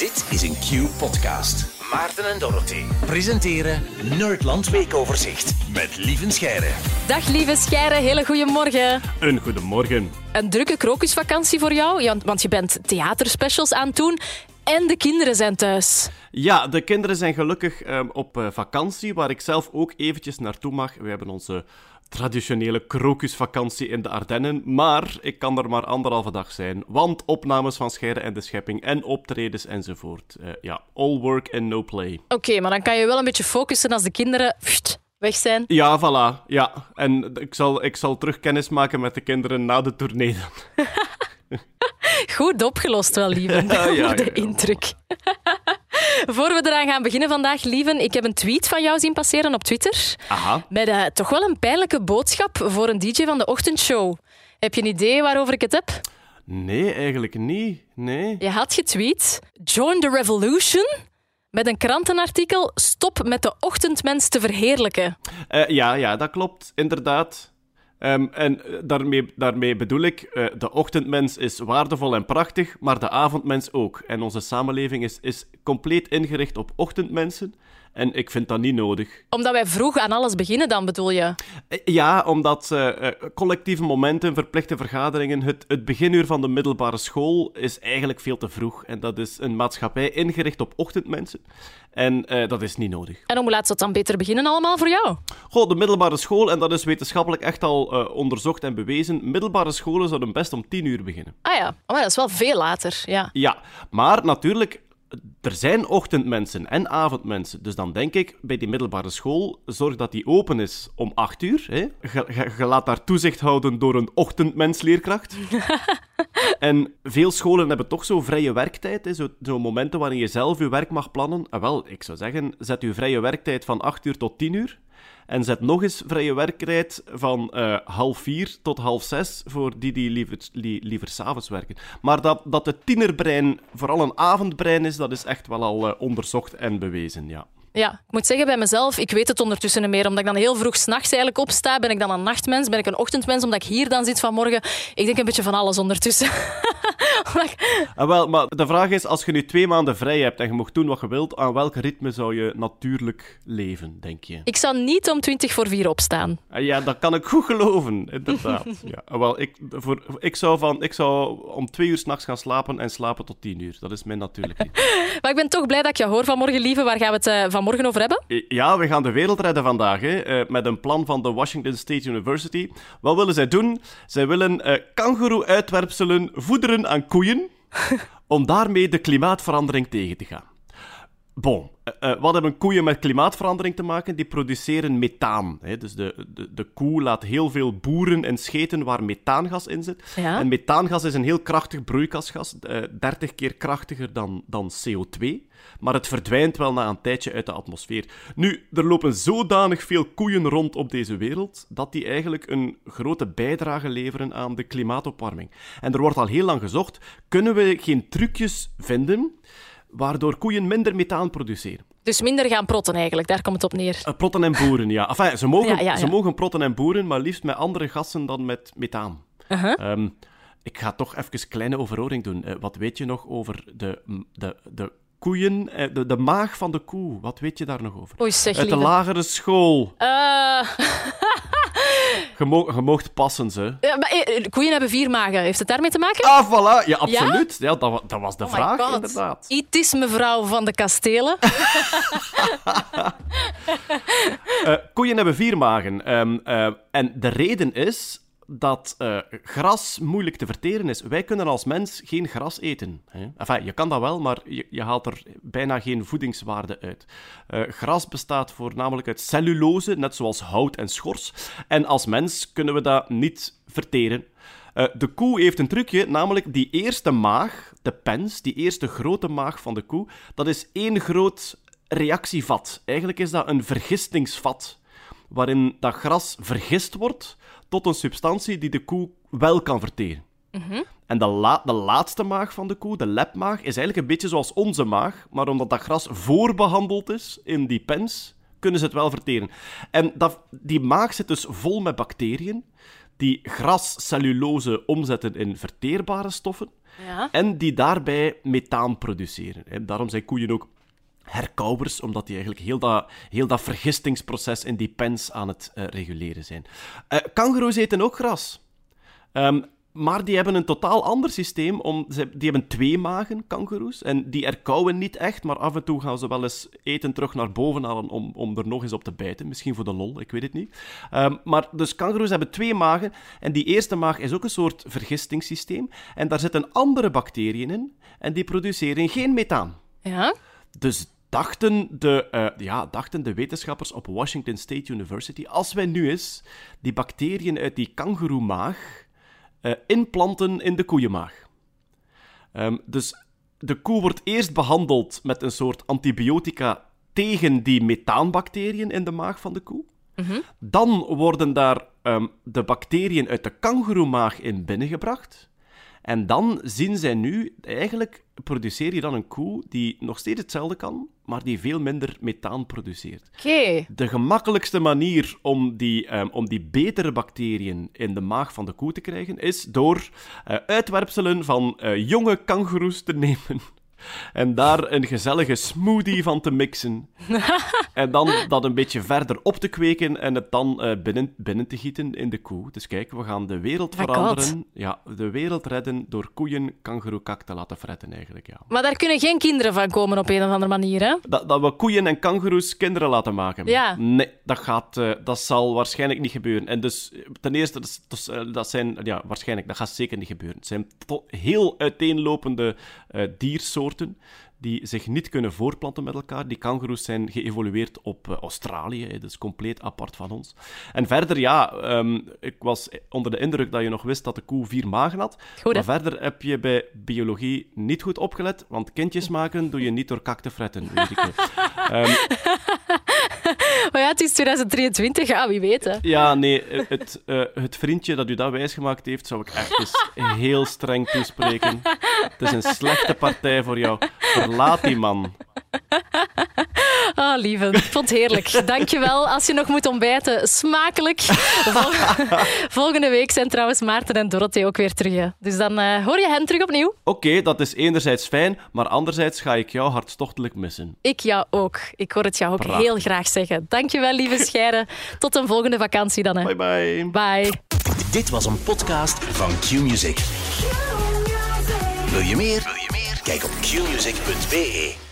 Dit is een Q-podcast. Maarten en Dorothy presenteren Nerdland Weekoverzicht met Lieven Scheire. Dag lieve Scheire, hele goede morgen. Een goedemorgen. Een drukke krokusvakantie voor jou, ja, want je bent theaterspecials aan het doen en de kinderen zijn thuis. Ja, de kinderen zijn gelukkig ehm, op eh, vakantie, waar ik zelf ook eventjes naartoe mag. We hebben onze traditionele krokusvakantie in de Ardennen, maar ik kan er maar anderhalve dag zijn, want opnames van Scheire en de Schepping en optredens enzovoort. Eh, ja, all work and no play. Oké, maar dan kan je wel een beetje focussen als de kinderen weg zijn. Ja, voilà. Ja, en ik zal, ik zal terug kennis maken met de kinderen na de tournee dan. Goed opgelost wel, lieven. Ja, de indruk. Voor we eraan gaan beginnen vandaag, lieven, ik heb een tweet van jou zien passeren op Twitter. Aha. Met eh, toch wel een pijnlijke boodschap voor een DJ van de ochtendshow. Heb je een idee waarover ik het heb? Nee, eigenlijk niet. Nee. Je had getweet: Join the revolution. Met een krantenartikel: Stop met de ochtendmens te verheerlijken. Eh, ja, ja, dat klopt, inderdaad. Ehm, en eh, daarmee, daarmee bedoel ik, eh, de ochtendmens is waardevol en prachtig, maar de avondmens ook. En onze samenleving is, is compleet ingericht op ochtendmensen. En ik vind dat niet nodig. Omdat wij vroeg aan alles beginnen, dan bedoel je? Eh, Ja, omdat eh, eh, collectieve momenten, verplichte vergaderingen, het, het beginuur van de middelbare school is eigenlijk veel te vroeg. En dat is een maatschappij ingericht op ochtendmensen. En dat is niet nodig. En hoe laat ze dat dan beter beginnen allemaal voor jou? Goh, de middelbare school, en dat is wetenschappelijk echt al onderzocht en bewezen, middelbare scholen zouden best om tien uur beginnen. Ah ja, oh, maar dat is wel veel later. Ja. Ja, maar natuurlijk, er zijn ochtendmensen en avondmensen. Dus dan denk ik, bij die middelbare school, zorg dat die open is om acht uur. Hè? Je, je- je laat daar toezicht houden door een ochtendmensleerkracht. en veel scholen hebben toch zo vrije werktijd, hè? Zo, zo momenten waarin je zelf je werk mag plannen. En wel, ik zou zeggen, zet je vrije werktijd van acht uur tot tien uur. En zet nog eens vrije werktijd van eh, half vier tot half zes voor die die liever, li- liever s'avonds werken. Maar dat, dat het tienerbrein vooral een avondbrein is, dat is echt wel al eh, onderzocht en bewezen, ja. ja, ik moet zeggen bij mezelf, ik weet het ondertussen meer. Omdat ik dan heel vroeg s'nachts eigenlijk opsta, ben ik dan een nachtmens, ben ik een ochtendmens, omdat ik hier dan zit vanmorgen. Ik denk een beetje van alles ondertussen. Ah, wel, maar de vraag is, als je nu twee maanden vrij hebt en je mag doen wat je wilt, aan welk ritme zou je natuurlijk leven, denk je? ik zou niet om 20 voor 4 opstaan. Ah, Ja, dat kan ik goed geloven, inderdaad. Ja, ah, wel, ik, voor, ik, zou van, ik zou om twee uur s'nachts gaan slapen en slapen tot tien uur. Dat is mijn natuurlijk ritme. Maar ik ben toch blij dat ik je hoor vanmorgen, lieve. Waar gaan we het eh, vanmorgen over hebben? Ja, we gaan de wereld redden vandaag, hè, eh, met een plan van de Washington State University. Wat willen zij doen? Zij willen eh kangoeroe-uitwerpselen voederen aan koeien, om daarmee de klimaatverandering tegen te gaan. Bon, eh, eh, wat hebben koeien met klimaatverandering te maken? Die produceren methaan. Hè? Dus de, de, de koe laat heel veel boeren en scheten waar methaangas in zit. Ja. En methaangas is een heel krachtig broeikasgas, eh 30 keer krachtiger dan, dan CO2. Maar het verdwijnt wel na een tijdje uit de atmosfeer. Nu, er lopen zodanig veel koeien rond op deze wereld dat die eigenlijk een grote bijdrage leveren aan de klimaatopwarming. En er wordt al heel lang gezocht, kunnen we geen trucjes vinden waardoor koeien minder methaan produceren? Dus minder gaan protten eigenlijk, daar komt het op neer. Eh, protten en boeren, ja. Enfin, ze mogen, Ja, ja, Ze mogen protten en boeren, maar liefst met andere gassen dan met methaan. Uh-huh. Ehm, ik ga toch even een kleine overhoring doen. Eh, wat weet je nog over de, de, de koeien, eh, de, de maag van de koe? Wat weet je daar nog over? Oei, zeg Uit de lagere school. Eh, Je, mo- je moogt passen, ze. ja, maar, eh, koeien hebben vier magen. Heeft het daarmee te maken? Ah, voilà. Ja, absoluut. Ja? dat, dat was de Oh vraag, inderdaad. Het is mevrouw van de kastelen. Eh, koeien hebben vier magen. Ehm, eh, en de reden is dat eh, gras moeilijk te verteren is. Wij kunnen als mens geen gras eten. Hè? Enfin, je kan dat wel, maar je, je haalt er bijna geen voedingswaarde uit. Eh, gras bestaat voornamelijk uit cellulose, net zoals hout en schors. En als mens kunnen we dat niet verteren. Eh, de koe heeft een trucje, namelijk die eerste maag, de pens, die eerste grote maag van de koe, dat is één groot reactievat. Eigenlijk is dat een vergistingsvat, waarin dat gras vergist wordt tot een substantie die de koe wel kan verteren. En de, la- de laatste maag van de koe, de lepmaag, is eigenlijk een beetje zoals onze maag, maar omdat dat gras voorbehandeld is in die pens, kunnen ze het wel verteren. En dat, die maag zit dus vol met bacteriën, die grascellulose omzetten in verteerbare stoffen Ja. en die daarbij methaan produceren. Daarom zijn koeien ook herkauwers, omdat die eigenlijk heel dat, heel dat vergistingsproces in die pens aan het eh, reguleren zijn. Eh kangoeroes eten ook gras. Ehm, maar die hebben een totaal ander systeem. Om, ze, die hebben twee magen, kangoeroes. En die erkauwen niet echt, maar af en toe gaan ze wel eens eten terug naar boven halen om, om er nog eens op te bijten. Misschien voor de lol, ik weet het niet. Ehm, maar dus kangoeroes hebben twee magen. En die eerste maag is ook een soort vergistingssysteem. En daar zitten andere bacteriën in. En die produceren geen methaan. Ja. Dus dachten de, eh, ja, dachten de wetenschappers op Washington State University, als wij nu eens die bacteriën uit die kangoeroemaag eh inplanten in de koeienmaag. Ehm, dus de koe wordt eerst behandeld met een soort antibiotica tegen die methaanbacteriën in de maag van de koe. Dan worden daar ehm, de bacteriën uit de kangoeroemaag in binnengebracht. En dan zien zij nu, eigenlijk produceer je dan een koe die nog steeds hetzelfde kan, maar die veel minder methaan produceert. Oké. De gemakkelijkste manier om die, ehm, om die betere bacteriën in de maag van de koe te krijgen, is door eh, uitwerpselen van eh, jonge kangoeroes te nemen. En daar een gezellige smoothie van te mixen. en dan dat een beetje verder op te kweken en het dan eh, binnen, binnen te gieten in de koe. Dus kijk, we gaan de wereld My God. veranderen. Ja, de wereld redden door koeien kangoeroekak te laten fretten, eigenlijk. Ja. Maar daar kunnen geen kinderen van komen op een of andere manier, hè? Dat, dat we koeien en kangoeroes kinderen laten maken. Ja. Nee, dat, gaat, eh, dat zal waarschijnlijk niet gebeuren. En dus, eh, ten eerste, dat, zijn... Ja, waarschijnlijk, dat gaat zeker niet gebeuren. Het zijn heel uiteenlopende eh, diersoorten die zich niet kunnen voortplanten met elkaar. Die kangoeroes zijn geëvolueerd op eh, Australië, dus compleet apart van ons. En verder, ja, ehm, ik was onder de indruk dat je nog wist dat de koe vier magen had. Goed, maar verder heb je bij biologie niet goed opgelet, want kindjes maken doe je niet door kak te fretten. Ehm, Maar ja, het is 2023, ja, wie weet, hè? ja, nee, het, eh, het vriendje dat u dat wijsgemaakt heeft, zou ik echt eens heel streng toespreken. Het is een slechte partij voor jou. Verlaat die man. Ah, lieve. Ik vond het heerlijk. Dankjewel. Als je nog moet ontbijten, smakelijk. Vol- Volgende week zijn trouwens Maarten en Dorothee ook weer terug. hè. Dus dan eh, hoor je hen terug opnieuw. Oké, dat is enerzijds fijn, maar anderzijds ga ik jou hartstochtelijk missen. Ik jou ook. Ik hoor het jou ook Prachtig. heel graag zeggen. Dankjewel, lieve Scheire. Tot een volgende vakantie dan. Hè. Bye bye. Bye. Dit was een podcast van Q-Music. Wil je meer? Wil je meer? Kijk op qmusic.be.